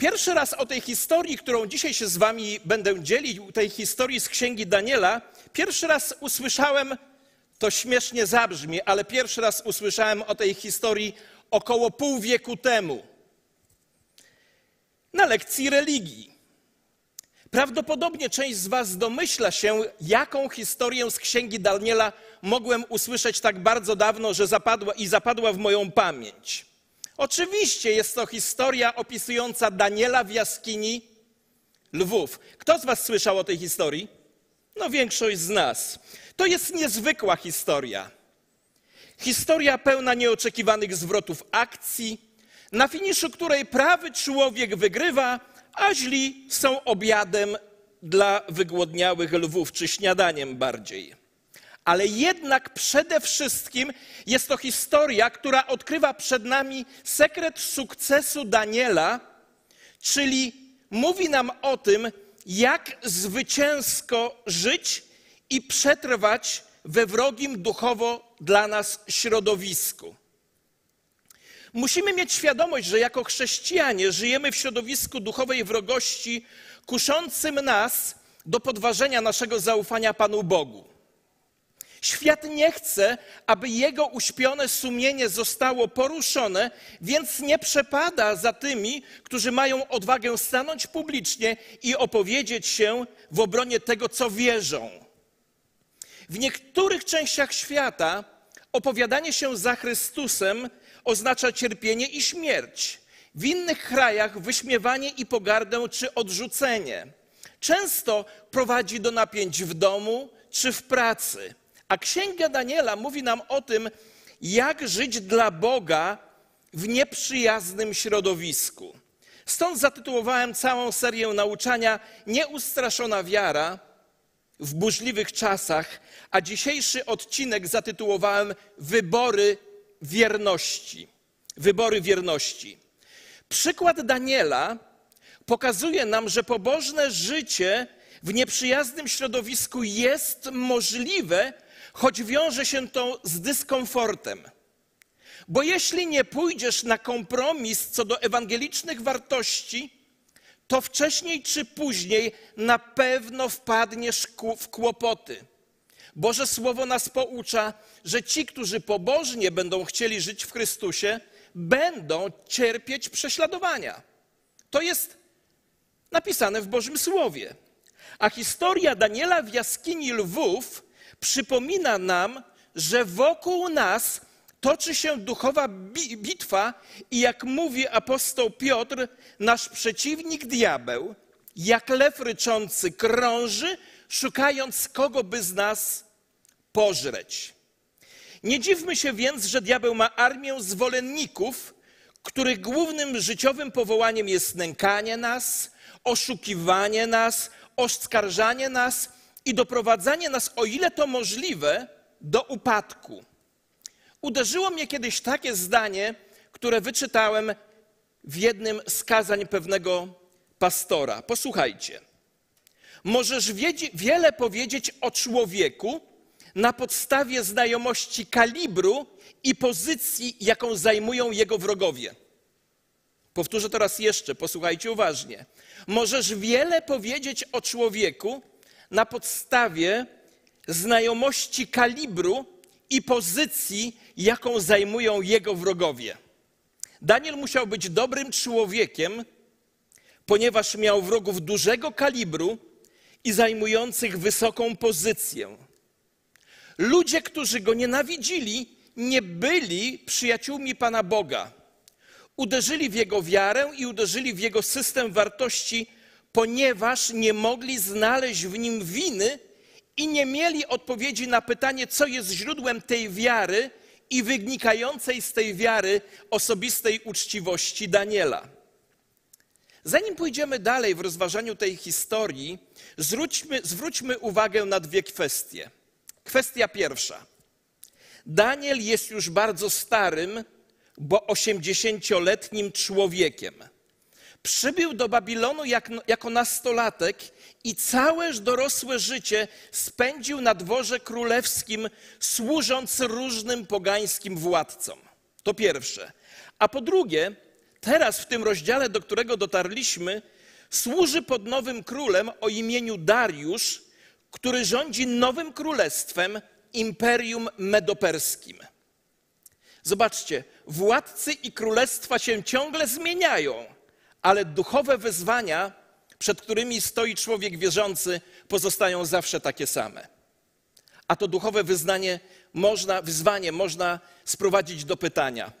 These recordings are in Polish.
Pierwszy raz o tej historii, którą dzisiaj się z wami będę dzielił, tej historii z księgi Daniela, pierwszy raz usłyszałem, to śmiesznie zabrzmi, ale pierwszy raz usłyszałem o tej historii około pół wieku temu na lekcji religii. Prawdopodobnie część z Was domyśla się, jaką historię z księgi Daniela mogłem usłyszeć tak bardzo dawno, że zapadła i zapadła w moją pamięć. Oczywiście jest to historia opisująca Daniela w jaskini lwów. Kto z Was słyszał o tej historii? No, większość z nas. To jest niezwykła historia. Historia pełna nieoczekiwanych zwrotów akcji, na finiszu której prawy człowiek wygrywa, a źli są obiadem dla wygłodniałych lwów, czy śniadaniem bardziej. Ale jednak przede wszystkim jest to historia, która odkrywa przed nami sekret sukcesu Daniela, czyli mówi nam o tym, jak zwycięsko żyć i przetrwać we wrogim duchowo dla nas środowisku. Musimy mieć świadomość, że jako chrześcijanie żyjemy w środowisku duchowej wrogości, kuszącym nas do podważenia naszego zaufania Panu Bogu. Świat nie chce, aby jego uśpione sumienie zostało poruszone, więc nie przepada za tymi, którzy mają odwagę stanąć publicznie i opowiedzieć się w obronie tego, co wierzą. W niektórych częściach świata opowiadanie się za Chrystusem oznacza cierpienie i śmierć. W innych krajach wyśmiewanie i pogardę czy odrzucenie. Często prowadzi do napięć w domu czy w pracy. A Księga Daniela mówi nam o tym, jak żyć dla Boga w nieprzyjaznym środowisku. Stąd zatytułowałem całą serię nauczania Nieustraszona wiara w burzliwych czasach, a dzisiejszy odcinek zatytułowałem Wybory wierności. Wybory wierności. Przykład Daniela pokazuje nam, że pobożne życie w nieprzyjaznym środowisku jest możliwe, choć wiąże się to z dyskomfortem. Bo jeśli nie pójdziesz na kompromis co do ewangelicznych wartości, to wcześniej czy później na pewno wpadniesz w kłopoty. Boże Słowo nas poucza, że ci, którzy pobożnie będą chcieli żyć w Chrystusie, będą cierpieć prześladowania. To jest napisane w Bożym Słowie. A historia Daniela w jaskini lwów przypomina nam, że wokół nas toczy się duchowa bitwa i jak mówi apostoł Piotr, nasz przeciwnik diabeł, jak lew ryczący krąży, szukając kogo by z nas pożreć. Nie dziwmy się więc, że diabeł ma armię zwolenników, których głównym życiowym powołaniem jest nękanie nas, oszukiwanie nas, oskarżanie nas i doprowadzanie nas, o ile to możliwe, do upadku. Uderzyło mnie kiedyś takie zdanie, które wyczytałem w jednym z kazań pewnego pastora. Posłuchajcie. Możesz wiele powiedzieć o człowieku na podstawie znajomości kalibru i pozycji, jaką zajmują jego wrogowie. Powtórzę teraz jeszcze, posłuchajcie uważnie. Możesz wiele powiedzieć o człowieku na podstawie znajomości kalibru i pozycji, jaką zajmują jego wrogowie. Daniel musiał być dobrym człowiekiem, ponieważ miał wrogów dużego kalibru i zajmujących wysoką pozycję. Ludzie, którzy go nienawidzili, nie byli przyjaciółmi Pana Boga. Uderzyli w jego wiarę i uderzyli w jego system wartości, ponieważ nie mogli znaleźć w nim winy i nie mieli odpowiedzi na pytanie, co jest źródłem tej wiary i wynikającej z tej wiary osobistej uczciwości Daniela. Zanim pójdziemy dalej w rozważaniu tej historii, zwróćmy, zwróćmy uwagę na dwie kwestie. Kwestia pierwsza. Daniel jest już bardzo starym, bo osiemdziesięcioletnim człowiekiem. Przybył do Babilonu jak, jako nastolatek i całe dorosłe życie spędził na dworze królewskim, służąc różnym pogańskim władcom. To pierwsze. A po drugie, teraz w tym rozdziale, do którego dotarliśmy, służy pod nowym królem o imieniu Dariusz, który rządzi nowym królestwem, imperium medoperskim. Zobaczcie, władcy i królestwa się ciągle zmieniają, ale duchowe wyzwania, przed którymi stoi człowiek wierzący, pozostają zawsze takie same. A to duchowe wyznanie można, wyzwanie można sprowadzić do pytania.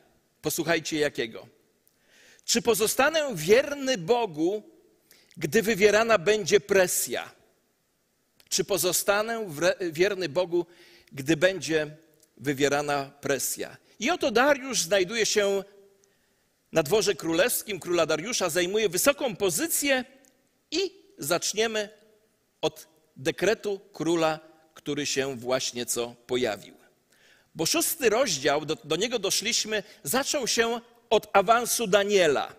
Posłuchajcie jakiego. Czy pozostanę wierny Bogu, gdy wywierana będzie presja? Czy pozostanę wierny Bogu, gdy będzie wywierana presja? I oto Dariusz znajduje się na dworze królewskim króla Dariusza, zajmuje wysoką pozycję i zaczniemy od dekretu króla, który się właśnie co pojawił. Bo szósty rozdział, do, do niego doszliśmy, zaczął się od awansu Daniela.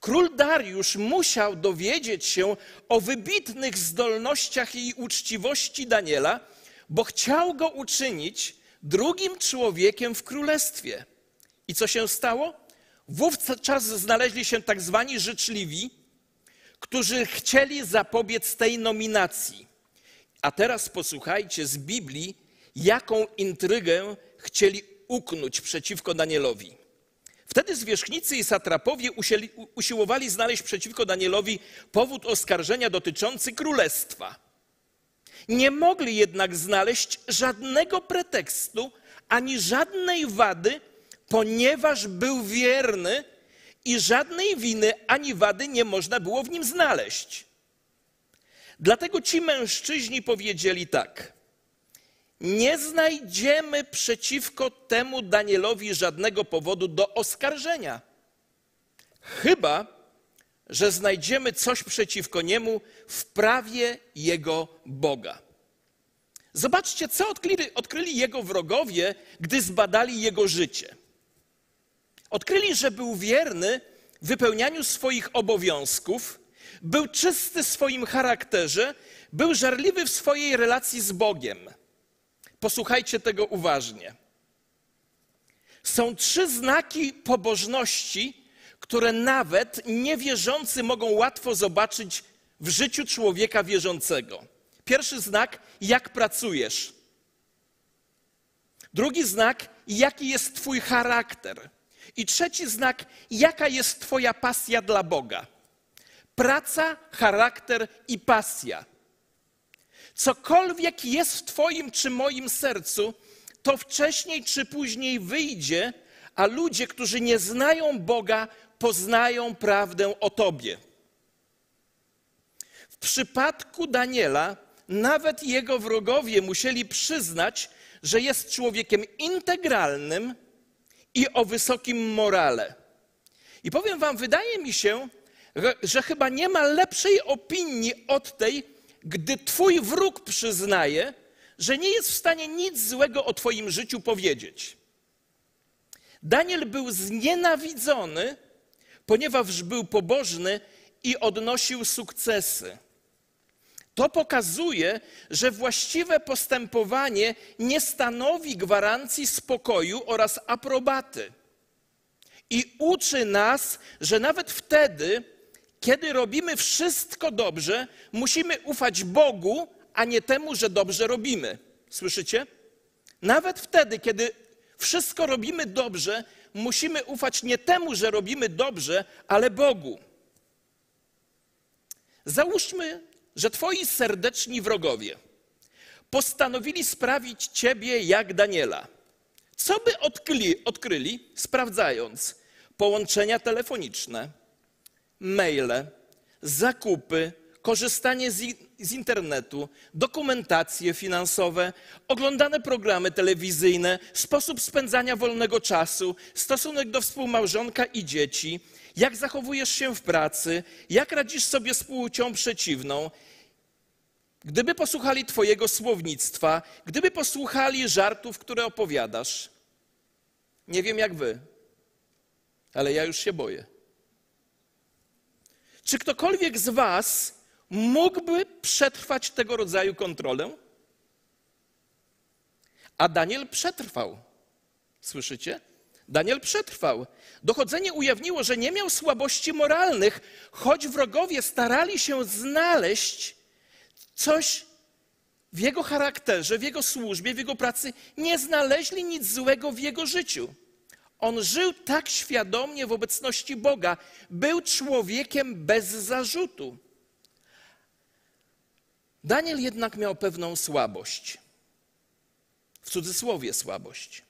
Król Dariusz musiał dowiedzieć się o wybitnych zdolnościach i uczciwości Daniela, bo chciał go uczynić drugim człowiekiem w królestwie. I co się stało? Wówczas znaleźli się tak zwani życzliwi, którzy chcieli zapobiec tej nominacji. A teraz posłuchajcie z Biblii, jaką intrygę chcieli uknąć przeciwko Danielowi. Wtedy zwierzchnicy i satrapowie usiłowali znaleźć przeciwko Danielowi powód oskarżenia dotyczący królestwa. Nie mogli jednak znaleźć żadnego pretekstu ani żadnej wady, ponieważ był wierny i żadnej winy ani wady nie można było w nim znaleźć. Dlatego ci mężczyźni powiedzieli tak: Nie znajdziemy przeciwko temu Danielowi żadnego powodu do oskarżenia, chyba że znajdziemy coś przeciwko niemu w prawie jego Boga. Zobaczcie, co odkryli, odkryli jego wrogowie, gdy zbadali jego życie. Odkryli, że był wierny wypełnianiu swoich obowiązków, był czysty w swoim charakterze, był żarliwy w swojej relacji z Bogiem. Posłuchajcie tego uważnie. Są trzy znaki pobożności, które nawet niewierzący mogą łatwo zobaczyć w życiu człowieka wierzącego. Pierwszy znak, jak pracujesz. Drugi znak, jaki jest Twój charakter. I trzeci znak, jaka jest Twoja pasja dla Boga. Praca, charakter i pasja. Cokolwiek jest w Twoim czy moim sercu, to wcześniej czy później wyjdzie, a ludzie, którzy nie znają Boga, poznają prawdę o Tobie. W przypadku Daniela, nawet jego wrogowie musieli przyznać, że jest człowiekiem integralnym i o wysokim morale. I powiem Wam, wydaje mi się, że chyba nie ma lepszej opinii od tej, gdy Twój wróg przyznaje, że nie jest w stanie nic złego o Twoim życiu powiedzieć. Daniel był znienawidzony, ponieważ był pobożny i odnosił sukcesy. To pokazuje, że właściwe postępowanie nie stanowi gwarancji spokoju oraz aprobaty. I uczy nas, że nawet wtedy, kiedy robimy wszystko dobrze, musimy ufać Bogu, a nie temu, że dobrze robimy. Słyszycie? Nawet wtedy, kiedy wszystko robimy dobrze, musimy ufać nie temu, że robimy dobrze, ale Bogu. Załóżmy, że twoi serdeczni wrogowie postanowili sprawić ciebie jak Daniela. Co by odkryli, odkryli sprawdzając połączenia telefoniczne, maile, zakupy, korzystanie z, z, internetu, dokumentacje finansowe, oglądane programy telewizyjne, sposób spędzania wolnego czasu, stosunek do współmałżonka i dzieci, jak zachowujesz się w pracy, jak radzisz sobie z płcią przeciwną. Gdyby posłuchali Twojego słownictwa, gdyby posłuchali żartów, które opowiadasz, nie wiem jak Wy, ale ja już się boję. Czy ktokolwiek z Was mógłby przetrwać tego rodzaju kontrolę? A Daniel przetrwał. Słyszycie? Daniel przetrwał. Dochodzenie ujawniło, że nie miał słabości moralnych, choć wrogowie starali się znaleźć coś w jego charakterze, w jego służbie, w jego pracy. Nie znaleźli nic złego w jego życiu. On żył tak świadomie w obecności Boga. Był człowiekiem bez zarzutu. Daniel jednak miał pewną słabość. W cudzysłowie słabość.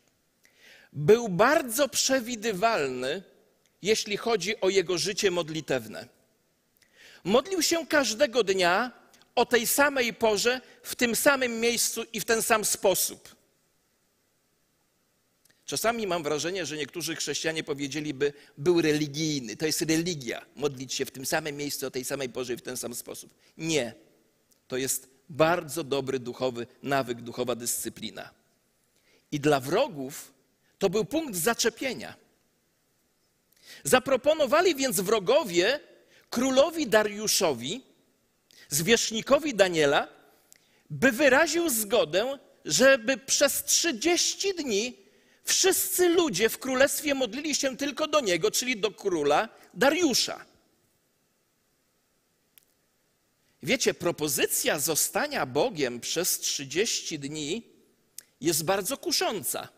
Był bardzo przewidywalny, jeśli chodzi o jego życie modlitewne. Modlił się każdego dnia o tej samej porze, w tym samym miejscu i w ten sam sposób. Czasami mam wrażenie, że niektórzy chrześcijanie powiedzieliby, był religijny, to jest religia, modlić się w tym samym miejscu, o tej samej porze i w ten sam sposób. Nie. To jest bardzo dobry duchowy nawyk, duchowa dyscyplina. I dla wrogów to był punkt zaczepienia. Zaproponowali więc wrogowie królowi Dariuszowi, zwierzchnikowi Daniela, by wyraził zgodę, żeby przez 30 dni wszyscy ludzie w królestwie modlili się tylko do niego, czyli do króla Dariusza. Wiecie, propozycja zostania Bogiem przez 30 dni jest bardzo kusząca.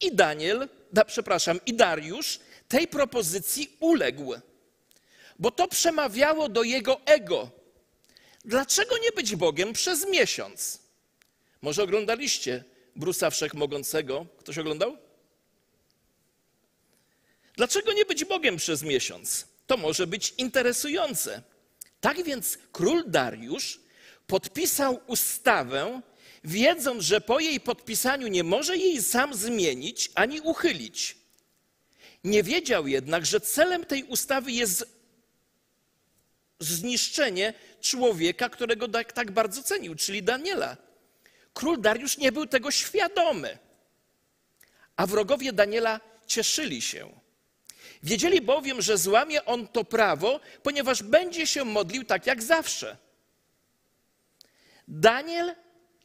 I Daniel, da, przepraszam, i Dariusz tej propozycji uległ, bo to przemawiało do jego ego. Dlaczego nie być Bogiem przez miesiąc? Może oglądaliście Brusa Wszechmogącego? Ktoś oglądał? Dlaczego nie być Bogiem przez miesiąc? To może być interesujące. Tak więc król Dariusz podpisał ustawę, wiedząc, że po jej podpisaniu nie może jej sam zmienić ani uchylić. Nie wiedział jednak, że celem tej ustawy jest zniszczenie człowieka, którego tak, tak bardzo cenił, czyli Daniela. Król Dariusz nie był tego świadomy, a wrogowie Daniela cieszyli się. Wiedzieli bowiem, że złamie on to prawo, ponieważ będzie się modlił tak jak zawsze. Daniel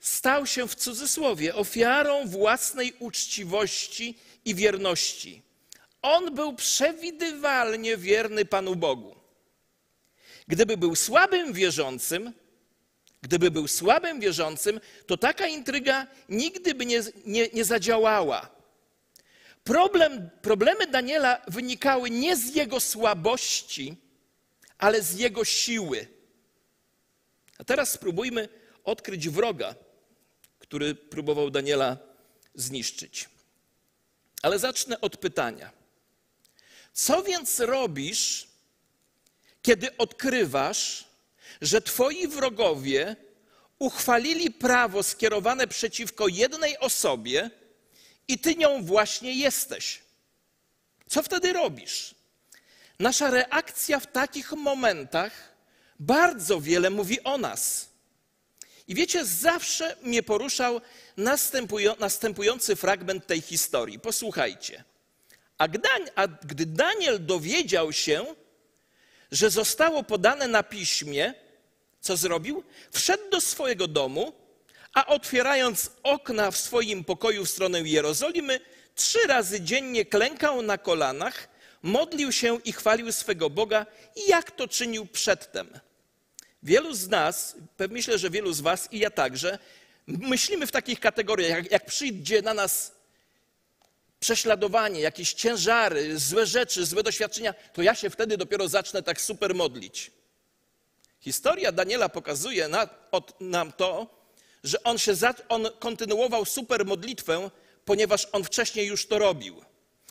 stał się w cudzysłowie ofiarą własnej uczciwości i wierności. On był przewidywalnie wierny Panu Bogu. Gdyby był słabym wierzącym, gdyby był słabym wierzącym, to taka intryga nigdy by nie, nie, nie zadziałała. Problem, problemy Daniela wynikały nie z jego słabości, ale z jego siły. A teraz spróbujmy odkryć wroga, który próbował Daniela zniszczyć. Ale zacznę od pytania. Co więc robisz, kiedy odkrywasz, że twoi wrogowie uchwalili prawo skierowane przeciwko jednej osobie i ty nią właśnie jesteś? Co wtedy robisz? Nasza reakcja w takich momentach bardzo wiele mówi o nas. I wiecie, zawsze mnie poruszał następujący fragment tej historii. Posłuchajcie. A gdy, Daniel dowiedział się, że zostało podane na piśmie, co zrobił? Wszedł do swojego domu, a otwierając okna w swoim pokoju w stronę Jerozolimy, trzy razy dziennie klękał na kolanach, modlił się i chwalił swego Boga, jak to czynił przedtem. Wielu z nas, myślę, że wielu z Was i ja także, myślimy w takich kategoriach, jak, jak przyjdzie na nas prześladowanie, jakieś ciężary, złe rzeczy, złe doświadczenia, to ja się wtedy dopiero zacznę tak super modlić. Historia Daniela pokazuje na, od, nam to, że on, się za, on kontynuował super modlitwę, ponieważ on wcześniej już to robił.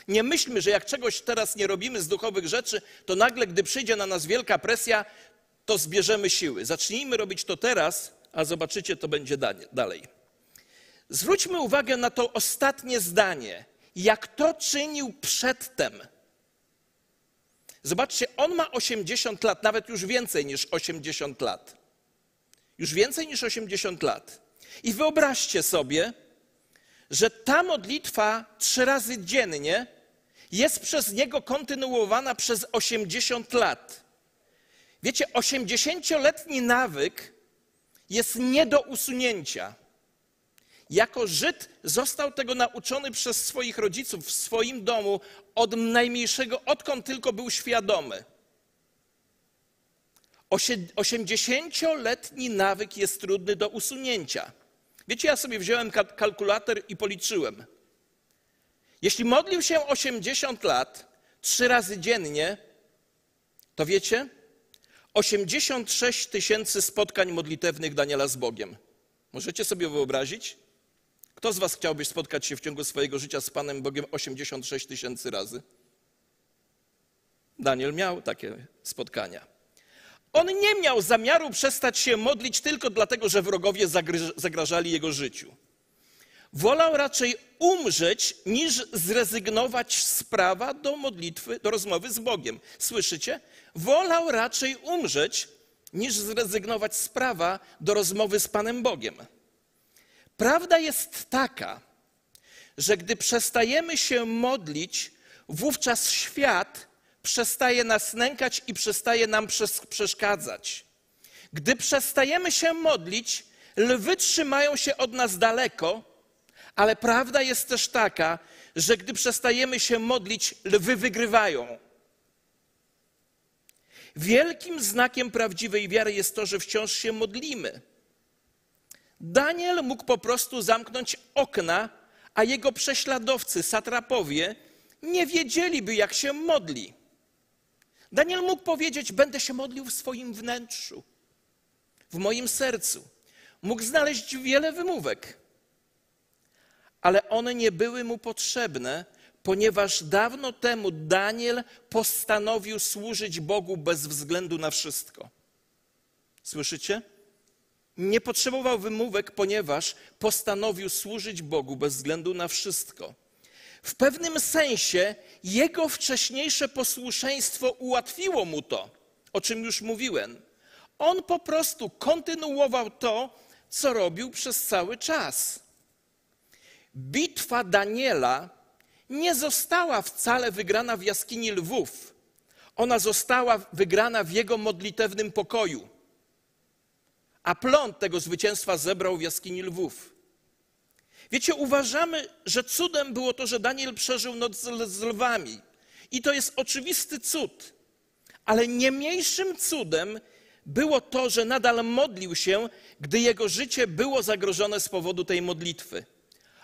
Nie myślmy, że jak czegoś teraz nie robimy z duchowych rzeczy, to nagle, gdy przyjdzie na nas wielka presja, to zbierzemy siły. Zacznijmy robić to teraz, a zobaczycie, to będzie dalej. Zwróćmy uwagę na to ostatnie zdanie jak to czynił przedtem. Zobaczcie, on ma 80 lat, nawet już więcej niż 80 lat. Już więcej niż 80 lat. I wyobraźcie sobie, że ta modlitwa trzy razy dziennie jest przez niego kontynuowana przez 80 lat. Wiecie, 80-letni nawyk jest nie do usunięcia. Jako Żyd został tego nauczony przez swoich rodziców w swoim domu od najmniejszego, odkąd tylko był świadomy. 80-letni nawyk jest trudny do usunięcia. Wiecie, ja sobie wziąłem kalkulator i policzyłem. Jeśli modlił się 80 lat, trzy razy dziennie, to wiecie, 86 tysięcy spotkań modlitewnych Daniela z Bogiem. Możecie sobie wyobrazić? Kto z Was chciałby spotkać się w ciągu swojego życia z Panem Bogiem 86 tysięcy razy? Daniel miał takie spotkania. On nie miał zamiaru przestać się modlić tylko dlatego, że wrogowie zagrażali jego życiu. Wolał raczej umrzeć, niż zrezygnować z prawa do modlitwy, do rozmowy z Bogiem. Słyszycie? Wolał raczej umrzeć, niż zrezygnować z prawa do rozmowy z Panem Bogiem. Prawda jest taka, że gdy przestajemy się modlić, wówczas świat przestaje nas nękać i przestaje nam przeszkadzać. Gdy przestajemy się modlić, lwy trzymają się od nas daleko, ale prawda jest też taka, że gdy przestajemy się modlić, lwy wygrywają. Wielkim znakiem prawdziwej wiary jest to, że wciąż się modlimy. Daniel mógł po prostu zamknąć okna, a jego prześladowcy, satrapowie, nie wiedzieliby, jak się modli. Daniel mógł powiedzieć: Będę się modlił w swoim wnętrzu, w moim sercu. Mógł znaleźć wiele wymówek, ale one nie były mu potrzebne, ponieważ dawno temu Daniel postanowił służyć Bogu bez względu na wszystko. Słyszycie? Nie potrzebował wymówek, ponieważ postanowił służyć Bogu bez względu na wszystko. W pewnym sensie jego wcześniejsze posłuszeństwo ułatwiło mu to, o czym już mówiłem. On po prostu kontynuował to, co robił przez cały czas. Bitwa Daniela nie została wcale wygrana w jaskini lwów. Ona została wygrana w jego modlitewnym pokoju. A plon tego zwycięstwa zebrał w jaskini lwów. Wiecie, uważamy, że cudem było to, że Daniel przeżył noc z lwami. I to jest oczywisty cud. Ale nie mniejszym cudem było to, że nadal modlił się, gdy jego życie było zagrożone z powodu tej modlitwy.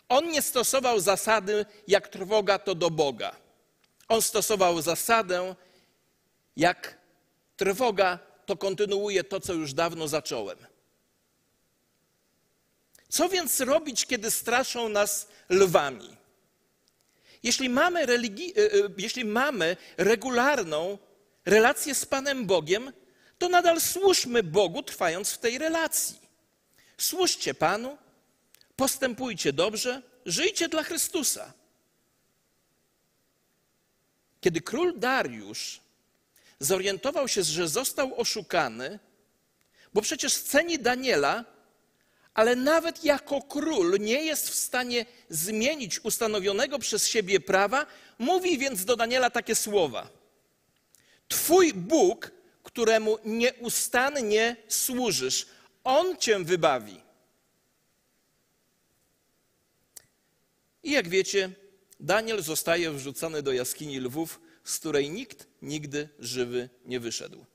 On nie stosował zasady, jak trwoga to do Boga. On stosował zasadę, jak trwoga to kontynuuje to, co już dawno zacząłem. Co więc robić, kiedy straszą nas lwami? Jeśli mamy, religi- e, e, jeśli mamy regularną relację z Panem Bogiem, to nadal służmy Bogu, trwając w tej relacji. Służcie Panu, postępujcie dobrze, żyjcie dla Chrystusa. Kiedy król Dariusz zorientował się, że został oszukany, bo przecież ceni Daniela, ale nawet jako król nie jest w stanie zmienić ustanowionego przez siebie prawa, mówi więc do Daniela takie słowa: Twój Bóg, któremu nieustannie służysz, on cię wybawi. I jak wiecie, Daniel zostaje wrzucony do jaskini lwów, z której nikt nigdy żywy nie wyszedł.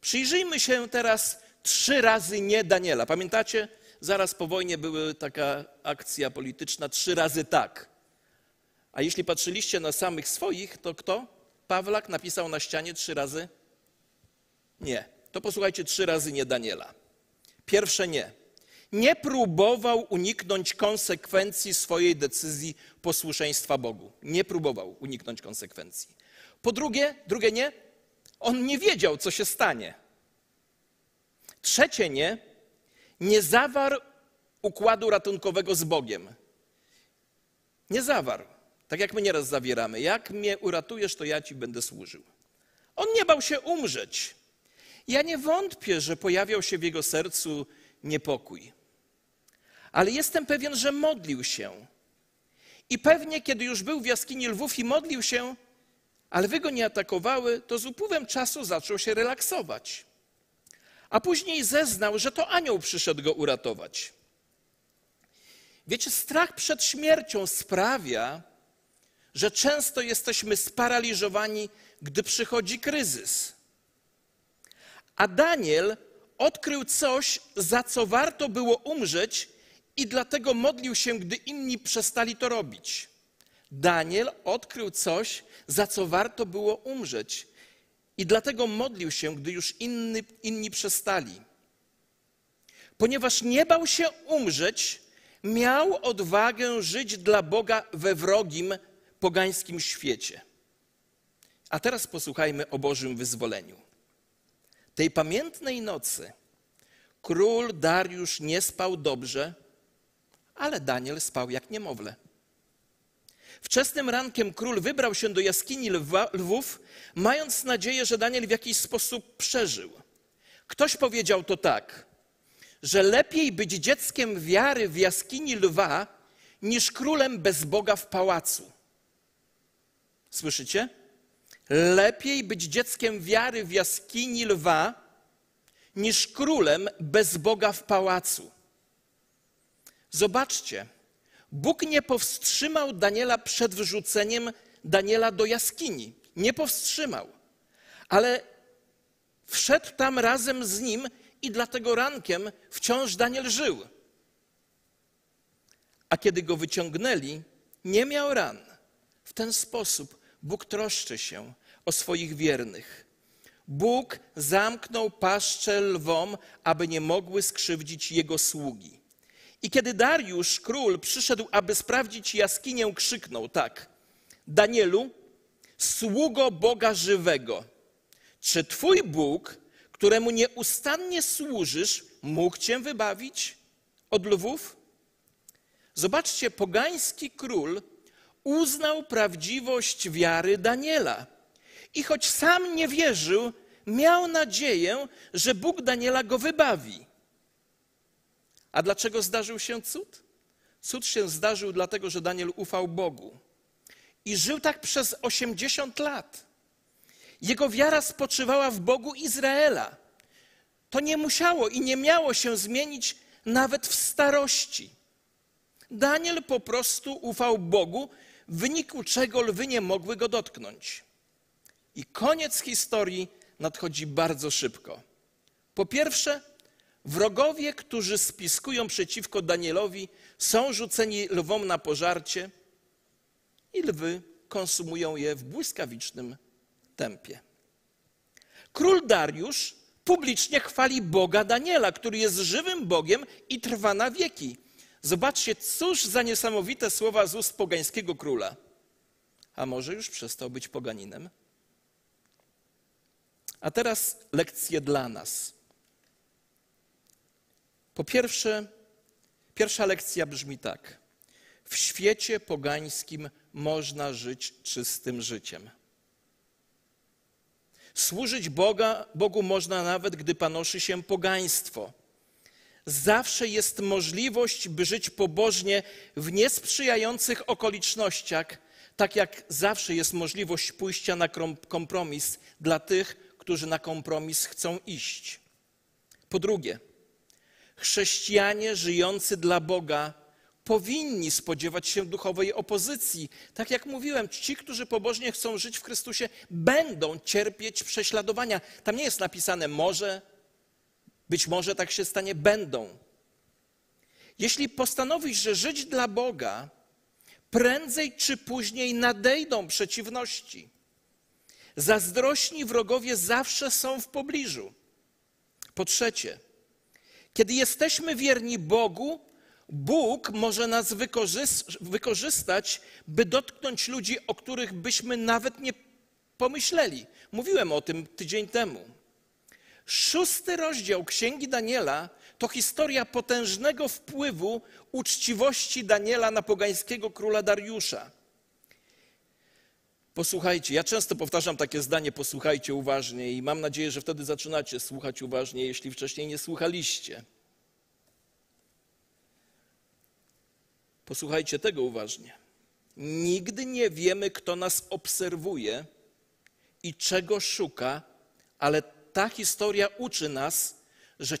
Przyjrzyjmy się teraz trzy razy nie Daniela. Pamiętacie? Zaraz po wojnie była taka akcja polityczna trzy razy tak. A jeśli patrzyliście na samych swoich, to kto? Pawlak napisał na ścianie trzy razy nie. To posłuchajcie trzy razy nie Daniela. Pierwsze nie nie próbował uniknąć konsekwencji swojej decyzji posłuszeństwa Bogu. Nie próbował uniknąć konsekwencji. Po drugie, drugie nie, on nie wiedział, co się stanie. Trzecie nie, nie zawarł układu ratunkowego z Bogiem. Nie zawarł. Tak jak my nieraz zawieramy. Jak mnie uratujesz, to ja ci będę służył. On nie bał się umrzeć. Ja nie wątpię, że pojawiał się w jego sercu niepokój ale jestem pewien, że modlił się. I pewnie, kiedy już był w jaskini lwów i modlił się, ale lwy go nie atakowały, to z upływem czasu zaczął się relaksować. A później zeznał, że to anioł przyszedł go uratować. Wiecie, strach przed śmiercią sprawia, że często jesteśmy sparaliżowani, gdy przychodzi kryzys. A Daniel odkrył coś, za co warto było umrzeć, i dlatego modlił się, gdy inni przestali to robić. Daniel odkrył coś, za co warto było umrzeć, i dlatego modlił się, gdy już inni, inni przestali. Ponieważ nie bał się umrzeć, miał odwagę żyć dla Boga we wrogim, pogańskim świecie. A teraz posłuchajmy o Bożym wyzwoleniu. Tej pamiętnej nocy król Dariusz nie spał dobrze, ale Daniel spał jak niemowlę. Wczesnym rankiem król wybrał się do jaskini lwa, lwów, mając nadzieję, że Daniel w jakiś sposób przeżył. Ktoś powiedział to tak, że lepiej być dzieckiem wiary w jaskini lwa, niż królem bez Boga w pałacu. Słyszycie? Lepiej być dzieckiem wiary w jaskini lwa, niż królem bez Boga w pałacu. Zobaczcie, Bóg nie powstrzymał Daniela przed wrzuceniem Daniela do jaskini. Nie powstrzymał. Ale wszedł tam razem z nim i dlatego rankiem wciąż Daniel żył. A kiedy go wyciągnęli, nie miał ran. W ten sposób Bóg troszczy się o swoich wiernych. Bóg zamknął paszczę lwom, aby nie mogły skrzywdzić jego sługi. I kiedy Dariusz, król, przyszedł, aby sprawdzić jaskinię, krzyknął tak: Danielu, sługo Boga żywego, czy twój Bóg, któremu nieustannie służysz, mógł cię wybawić od lwów? Zobaczcie, pogański król uznał prawdziwość wiary Daniela. I choć sam nie wierzył, miał nadzieję, że Bóg Daniela go wybawi. A dlaczego zdarzył się cud? Cud się zdarzył dlatego, że Daniel ufał Bogu. I żył tak przez 80 lat. Jego wiara spoczywała w Bogu Izraela. To nie musiało i nie miało się zmienić nawet w starości. Daniel po prostu ufał Bogu, w wyniku czego lwy nie mogły go dotknąć. I koniec historii nadchodzi bardzo szybko. Po pierwsze, wrogowie, którzy spiskują przeciwko Danielowi, są rzuceni lwom na pożarcie i lwy konsumują je w błyskawicznym tempie. Król Dariusz publicznie chwali Boga Daniela, który jest żywym Bogiem i trwa na wieki. Zobaczcie, cóż za niesamowite słowa z ust pogańskiego króla. A może już przestał być poganinem? A teraz lekcje dla nas. Po pierwsze, pierwsza lekcja brzmi tak. W świecie pogańskim można żyć czystym życiem. Służyć Boga, Bogu można nawet, gdy panoszy się pogaństwo. Zawsze jest możliwość, by żyć pobożnie w niesprzyjających okolicznościach, tak jak zawsze jest możliwość pójścia na kompromis dla tych, którzy na kompromis chcą iść. Po drugie, chrześcijanie żyjący dla Boga powinni spodziewać się duchowej opozycji. Tak jak mówiłem, ci, którzy pobożnie chcą żyć w Chrystusie, będą cierpieć prześladowania. Tam nie jest napisane może, być może tak się stanie, będą. Jeśli postanowisz, że żyć dla Boga, prędzej czy później nadejdą przeciwności. Zazdrośni wrogowie zawsze są w pobliżu. Po trzecie, kiedy jesteśmy wierni Bogu, Bóg może nas wykorzystać, by dotknąć ludzi, o których byśmy nawet nie pomyśleli. Mówiłem o tym tydzień temu. Szósty rozdział Księgi Daniela to historia potężnego wpływu uczciwości Daniela na pogańskiego króla Dariusza. Posłuchajcie, ja często powtarzam takie zdanie, posłuchajcie uważnie i mam nadzieję, że wtedy zaczynacie słuchać uważnie, jeśli wcześniej nie słuchaliście. Posłuchajcie tego uważnie. Nigdy nie wiemy, kto nas obserwuje i czego szuka, ale ta historia uczy nas, że,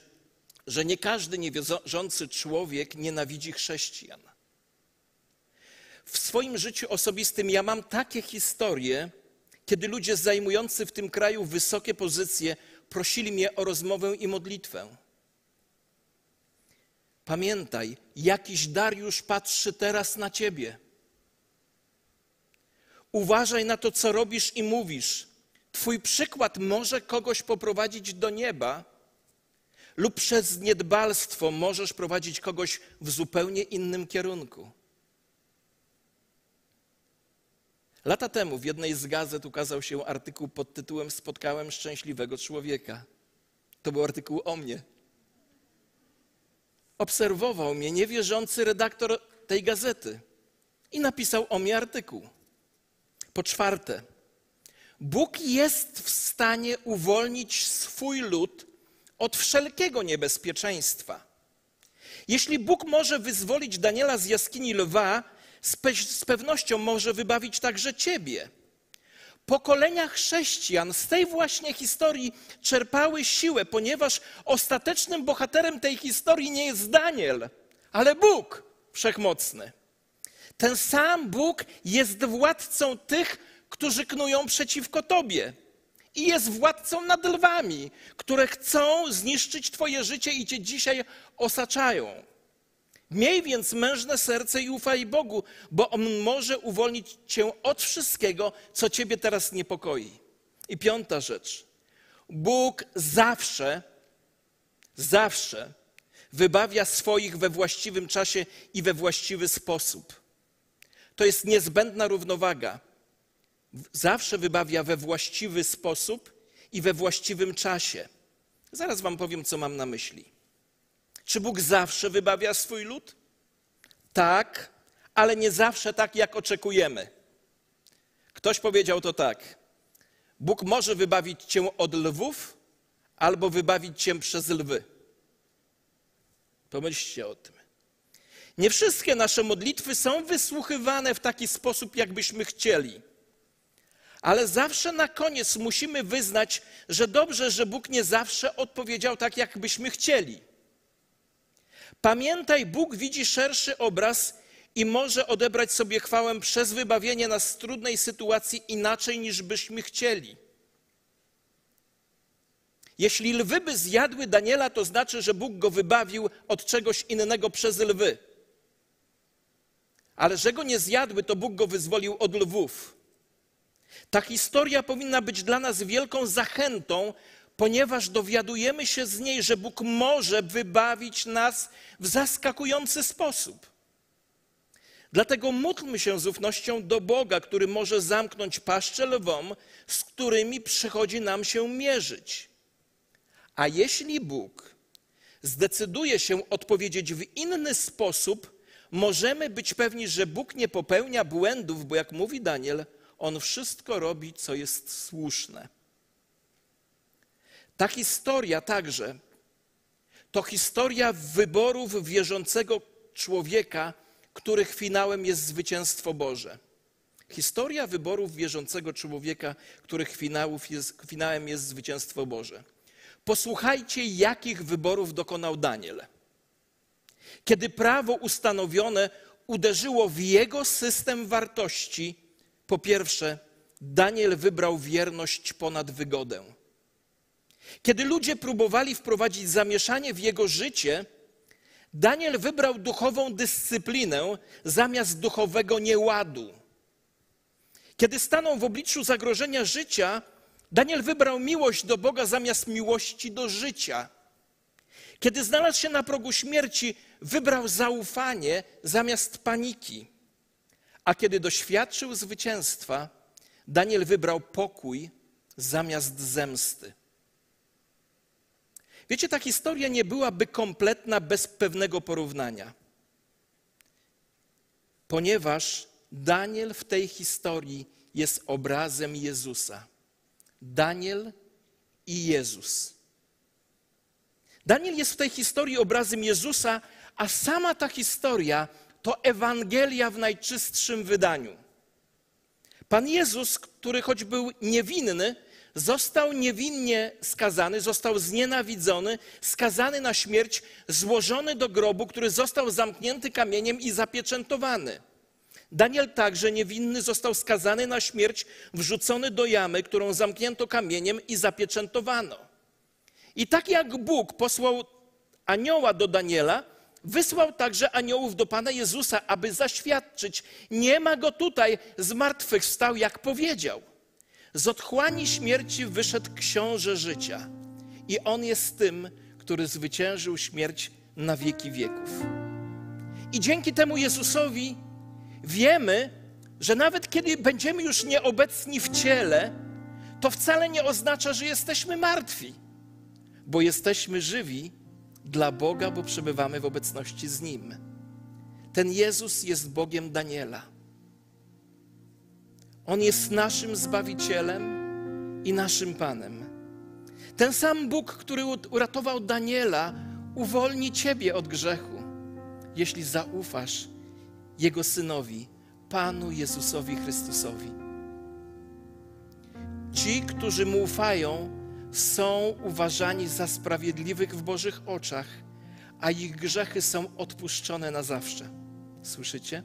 że nie każdy niewierzący człowiek nienawidzi chrześcijan. W swoim życiu osobistym ja mam takie historie, kiedy ludzie zajmujący w tym kraju wysokie pozycje prosili mnie o rozmowę i modlitwę. Pamiętaj, jakiś Dariusz patrzy teraz na ciebie. Uważaj na to, co robisz i mówisz. Twój przykład może kogoś poprowadzić do nieba, lub przez niedbalstwo możesz prowadzić kogoś w zupełnie innym kierunku. Lata temu w jednej z gazet ukazał się artykuł pod tytułem Spotkałem szczęśliwego człowieka. To był artykuł o mnie. Obserwował mnie niewierzący redaktor tej gazety i napisał o mnie artykuł. Po czwarte, Bóg jest w stanie uwolnić swój lud od wszelkiego niebezpieczeństwa. Jeśli Bóg może wyzwolić Daniela z jaskini lwa, z, pe z pewnością może wybawić także ciebie. Pokolenia chrześcijan z tej właśnie historii czerpały siłę, ponieważ ostatecznym bohaterem tej historii nie jest Daniel, ale Bóg wszechmocny. Ten sam Bóg jest władcą tych, którzy knują przeciwko Tobie. I jest władcą nad lwami, które chcą zniszczyć Twoje życie i Cię dzisiaj osaczają. Miej więc mężne serce i ufaj Bogu, bo On może uwolnić Cię od wszystkiego, co Ciebie teraz niepokoi. I piąta rzecz. Bóg zawsze, zawsze wybawia swoich we właściwym czasie i we właściwy sposób. To jest niezbędna równowaga. Zawsze wybawia we właściwy sposób i we właściwym czasie. Zaraz Wam powiem, co mam na myśli. Czy Bóg zawsze wybawia swój lud? Tak, ale nie zawsze tak, jak oczekujemy. Ktoś powiedział to tak. Bóg może wybawić cię od lwów albo wybawić cię przez lwy. Pomyślcie o tym. Nie wszystkie nasze modlitwy są wysłuchiwane w taki sposób, jakbyśmy chcieli. Ale zawsze na koniec musimy wyznać, że dobrze, że Bóg nie zawsze odpowiedział tak, jakbyśmy chcieli. Pamiętaj, Bóg widzi szerszy obraz i może odebrać sobie chwałę przez wybawienie nas z trudnej sytuacji inaczej niż byśmy chcieli. Jeśli lwy by zjadły Daniela, to znaczy, że Bóg go wybawił od czegoś innego przez lwy. Ale że go nie zjadły, to Bóg go wyzwolił od lwów. Ta historia powinna być dla nas wielką zachętą, ponieważ dowiadujemy się z niej, że Bóg może wybawić nas w zaskakujący sposób. Dlatego módlmy się z ufnością do Boga, który może zamknąć paszczę lwom, z którymi przychodzi nam się mierzyć. A jeśli Bóg zdecyduje się odpowiedzieć w inny sposób, możemy być pewni, że Bóg nie popełnia błędów, bo jak mówi Daniel, on wszystko robi, co jest słuszne. Ta historia także to historia wyborów wierzącego człowieka, których finałem jest zwycięstwo Boże. Historia wyborów wierzącego człowieka, których finałów jest, finałem jest zwycięstwo Boże. Posłuchajcie, jakich wyborów dokonał Daniel. Kiedy prawo ustanowione uderzyło w jego system wartości, po pierwsze, Daniel wybrał wierność ponad wygodę. Kiedy ludzie próbowali wprowadzić zamieszanie w jego życie, Daniel wybrał duchową dyscyplinę zamiast duchowego nieładu. Kiedy stanął w obliczu zagrożenia życia, Daniel wybrał miłość do Boga zamiast miłości do życia. Kiedy znalazł się na progu śmierci, wybrał zaufanie zamiast paniki. A kiedy doświadczył zwycięstwa, Daniel wybrał pokój zamiast zemsty. Wiecie, ta historia nie byłaby kompletna bez pewnego porównania. Ponieważ Daniel w tej historii jest obrazem Jezusa. Daniel i Jezus. Daniel jest w tej historii obrazem Jezusa, a sama ta historia to Ewangelia w najczystszym wydaniu. Pan Jezus, który choć był niewinny, został niewinnie skazany, został znienawidzony, skazany na śmierć, złożony do grobu, który został zamknięty kamieniem i zapieczętowany. Daniel także niewinny został skazany na śmierć, wrzucony do jamy, którą zamknięto kamieniem i zapieczętowano. I tak jak Bóg posłał anioła do Daniela, wysłał także aniołów do Pana Jezusa, aby zaświadczyć: Nie ma go tutaj, zmartwychwstał, jak powiedział. Z otchłani śmierci wyszedł książę życia, i on jest tym, który zwyciężył śmierć na wieki wieków. I dzięki temu Jezusowi wiemy, że nawet kiedy będziemy już nieobecni w ciele, to wcale nie oznacza, że jesteśmy martwi, bo jesteśmy żywi dla Boga, bo przebywamy w obecności z Nim. Ten Jezus jest Bogiem Daniela. On jest naszym Zbawicielem i naszym Panem. Ten sam Bóg, który uratował Daniela, uwolni Ciebie od grzechu, jeśli zaufasz Jego Synowi, Panu Jezusowi Chrystusowi. Ci, którzy Mu ufają, są uważani za sprawiedliwych w Bożych oczach, a ich grzechy są odpuszczone na zawsze. Słyszycie?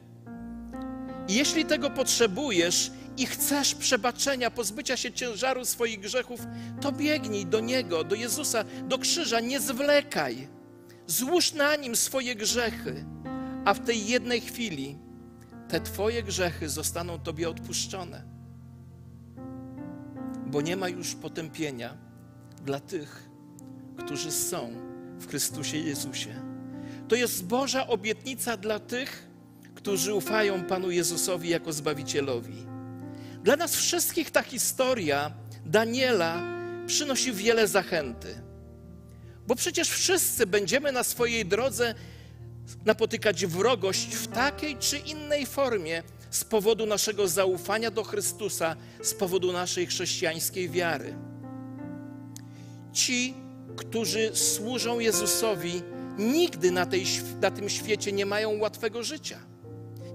I jeśli tego potrzebujesz i chcesz przebaczenia, pozbycia się ciężaru swoich grzechów, to biegnij do Niego, do Jezusa, do krzyża, nie zwlekaj. Złóż na Nim swoje grzechy, a w tej jednej chwili te Twoje grzechy zostaną Tobie odpuszczone. Bo nie ma już potępienia dla tych, którzy są w Chrystusie Jezusie. To jest Boża obietnica dla tych, którzy ufają Panu Jezusowi jako Zbawicielowi. Dla nas wszystkich ta historia Daniela przynosi wiele zachęty. Bo przecież wszyscy będziemy na swojej drodze napotykać wrogość w takiej czy innej formie z powodu naszego zaufania do Chrystusa, z powodu naszej chrześcijańskiej wiary. Ci, którzy służą Jezusowi, nigdy na, tej, na tym świecie nie mają łatwego życia,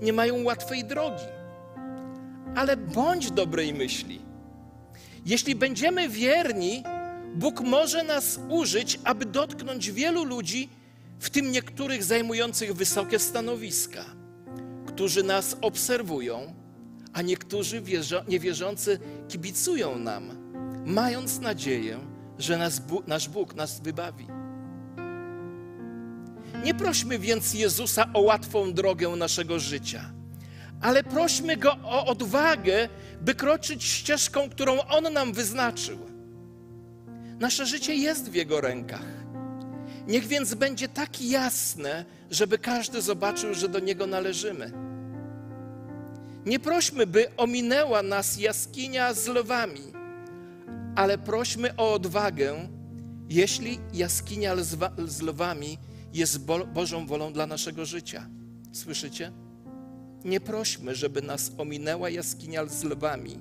nie mają łatwej drogi. Ale bądź dobrej myśli. Jeśli będziemy wierni, Bóg może nas użyć, aby dotknąć wielu ludzi, w tym niektórych zajmujących wysokie stanowiska, którzy nas obserwują, a niektórzy niewierzący kibicują nam, mając nadzieję, że nas, nasz Bóg nas wybawi. Nie prośmy więc Jezusa o łatwą drogę naszego życia, ale prośmy Go o odwagę, by kroczyć ścieżką, którą On nam wyznaczył. Nasze życie jest w Jego rękach. Niech więc będzie tak jasne, żeby każdy zobaczył, że do Niego należymy. Nie prośmy, by ominęła nas jaskinia z lwami, ale prośmy o odwagę, jeśli jaskinia z lwami jest Bożą wolą dla naszego życia. Słyszycie? Nie prośmy, żeby nas ominęła jaskinia z lwami,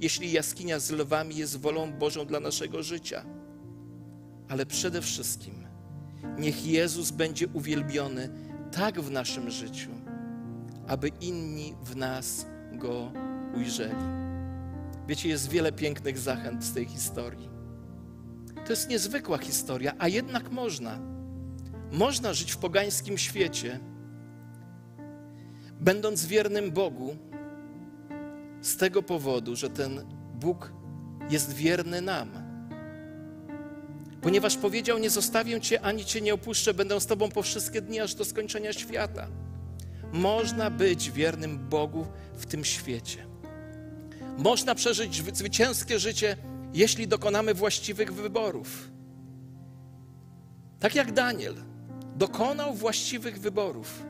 jeśli jaskinia z lwami jest wolą Bożą dla naszego życia. Ale przede wszystkim niech Jezus będzie uwielbiony tak w naszym życiu, aby inni w nas Go ujrzeli. Wiecie, jest wiele pięknych zachęt z tej historii. To jest niezwykła historia, a jednak można. Można żyć w pogańskim świecie, będąc wiernym Bogu, z tego powodu, że ten Bóg jest wierny nam. Ponieważ powiedział: Nie zostawię Cię ani Cię nie opuszczę, będę z Tobą po wszystkie dni aż do skończenia świata. Można być wiernym Bogu w tym świecie. Można przeżyć zwycięskie życie, jeśli dokonamy właściwych wyborów. Tak jak Daniel dokonał właściwych wyborów,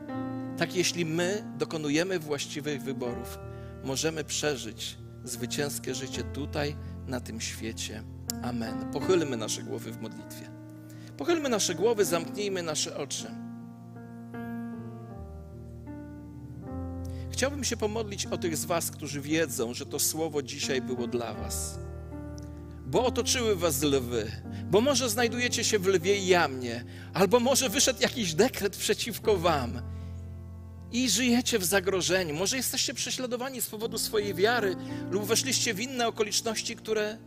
tak jeśli my dokonujemy właściwych wyborów, możemy przeżyć zwycięskie życie tutaj, na tym świecie. Amen. Pochylmy nasze głowy w modlitwie. Pochylmy nasze głowy, zamknijmy nasze oczy. Chciałbym się pomodlić o tych z Was, którzy wiedzą, że to słowo dzisiaj było dla Was. Bo otoczyły Was lwy, bo może znajdujecie się w lwiej jamie, albo może wyszedł jakiś dekret przeciwko Wam i żyjecie w zagrożeniu. Może jesteście prześladowani z powodu swojej wiary, lub weszliście w inne okoliczności, które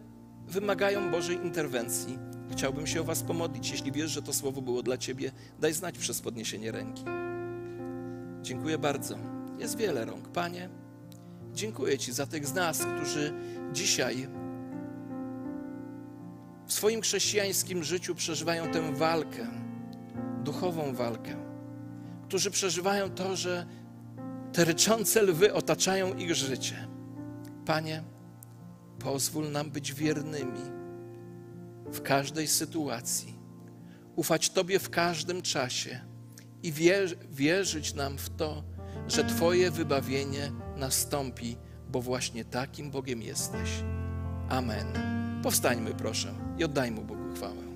wymagają Bożej interwencji. Chciałbym się o Was pomodlić. Jeśli wiesz, że to słowo było dla Ciebie, daj znać przez podniesienie ręki. Dziękuję bardzo. Jest wiele rąk. Panie, dziękuję Ci za tych z nas, którzy dzisiaj w swoim chrześcijańskim życiu przeżywają tę walkę, duchową walkę, którzy przeżywają to, że te ryczące lwy otaczają ich życie. Panie, pozwól nam być wiernymi w każdej sytuacji, ufać Tobie w każdym czasie i wierzy, wierzyć nam w to, że Twoje wybawienie nastąpi, bo właśnie takim Bogiem jesteś. Amen. Powstańmy, proszę, i oddajmy Bogu chwałę.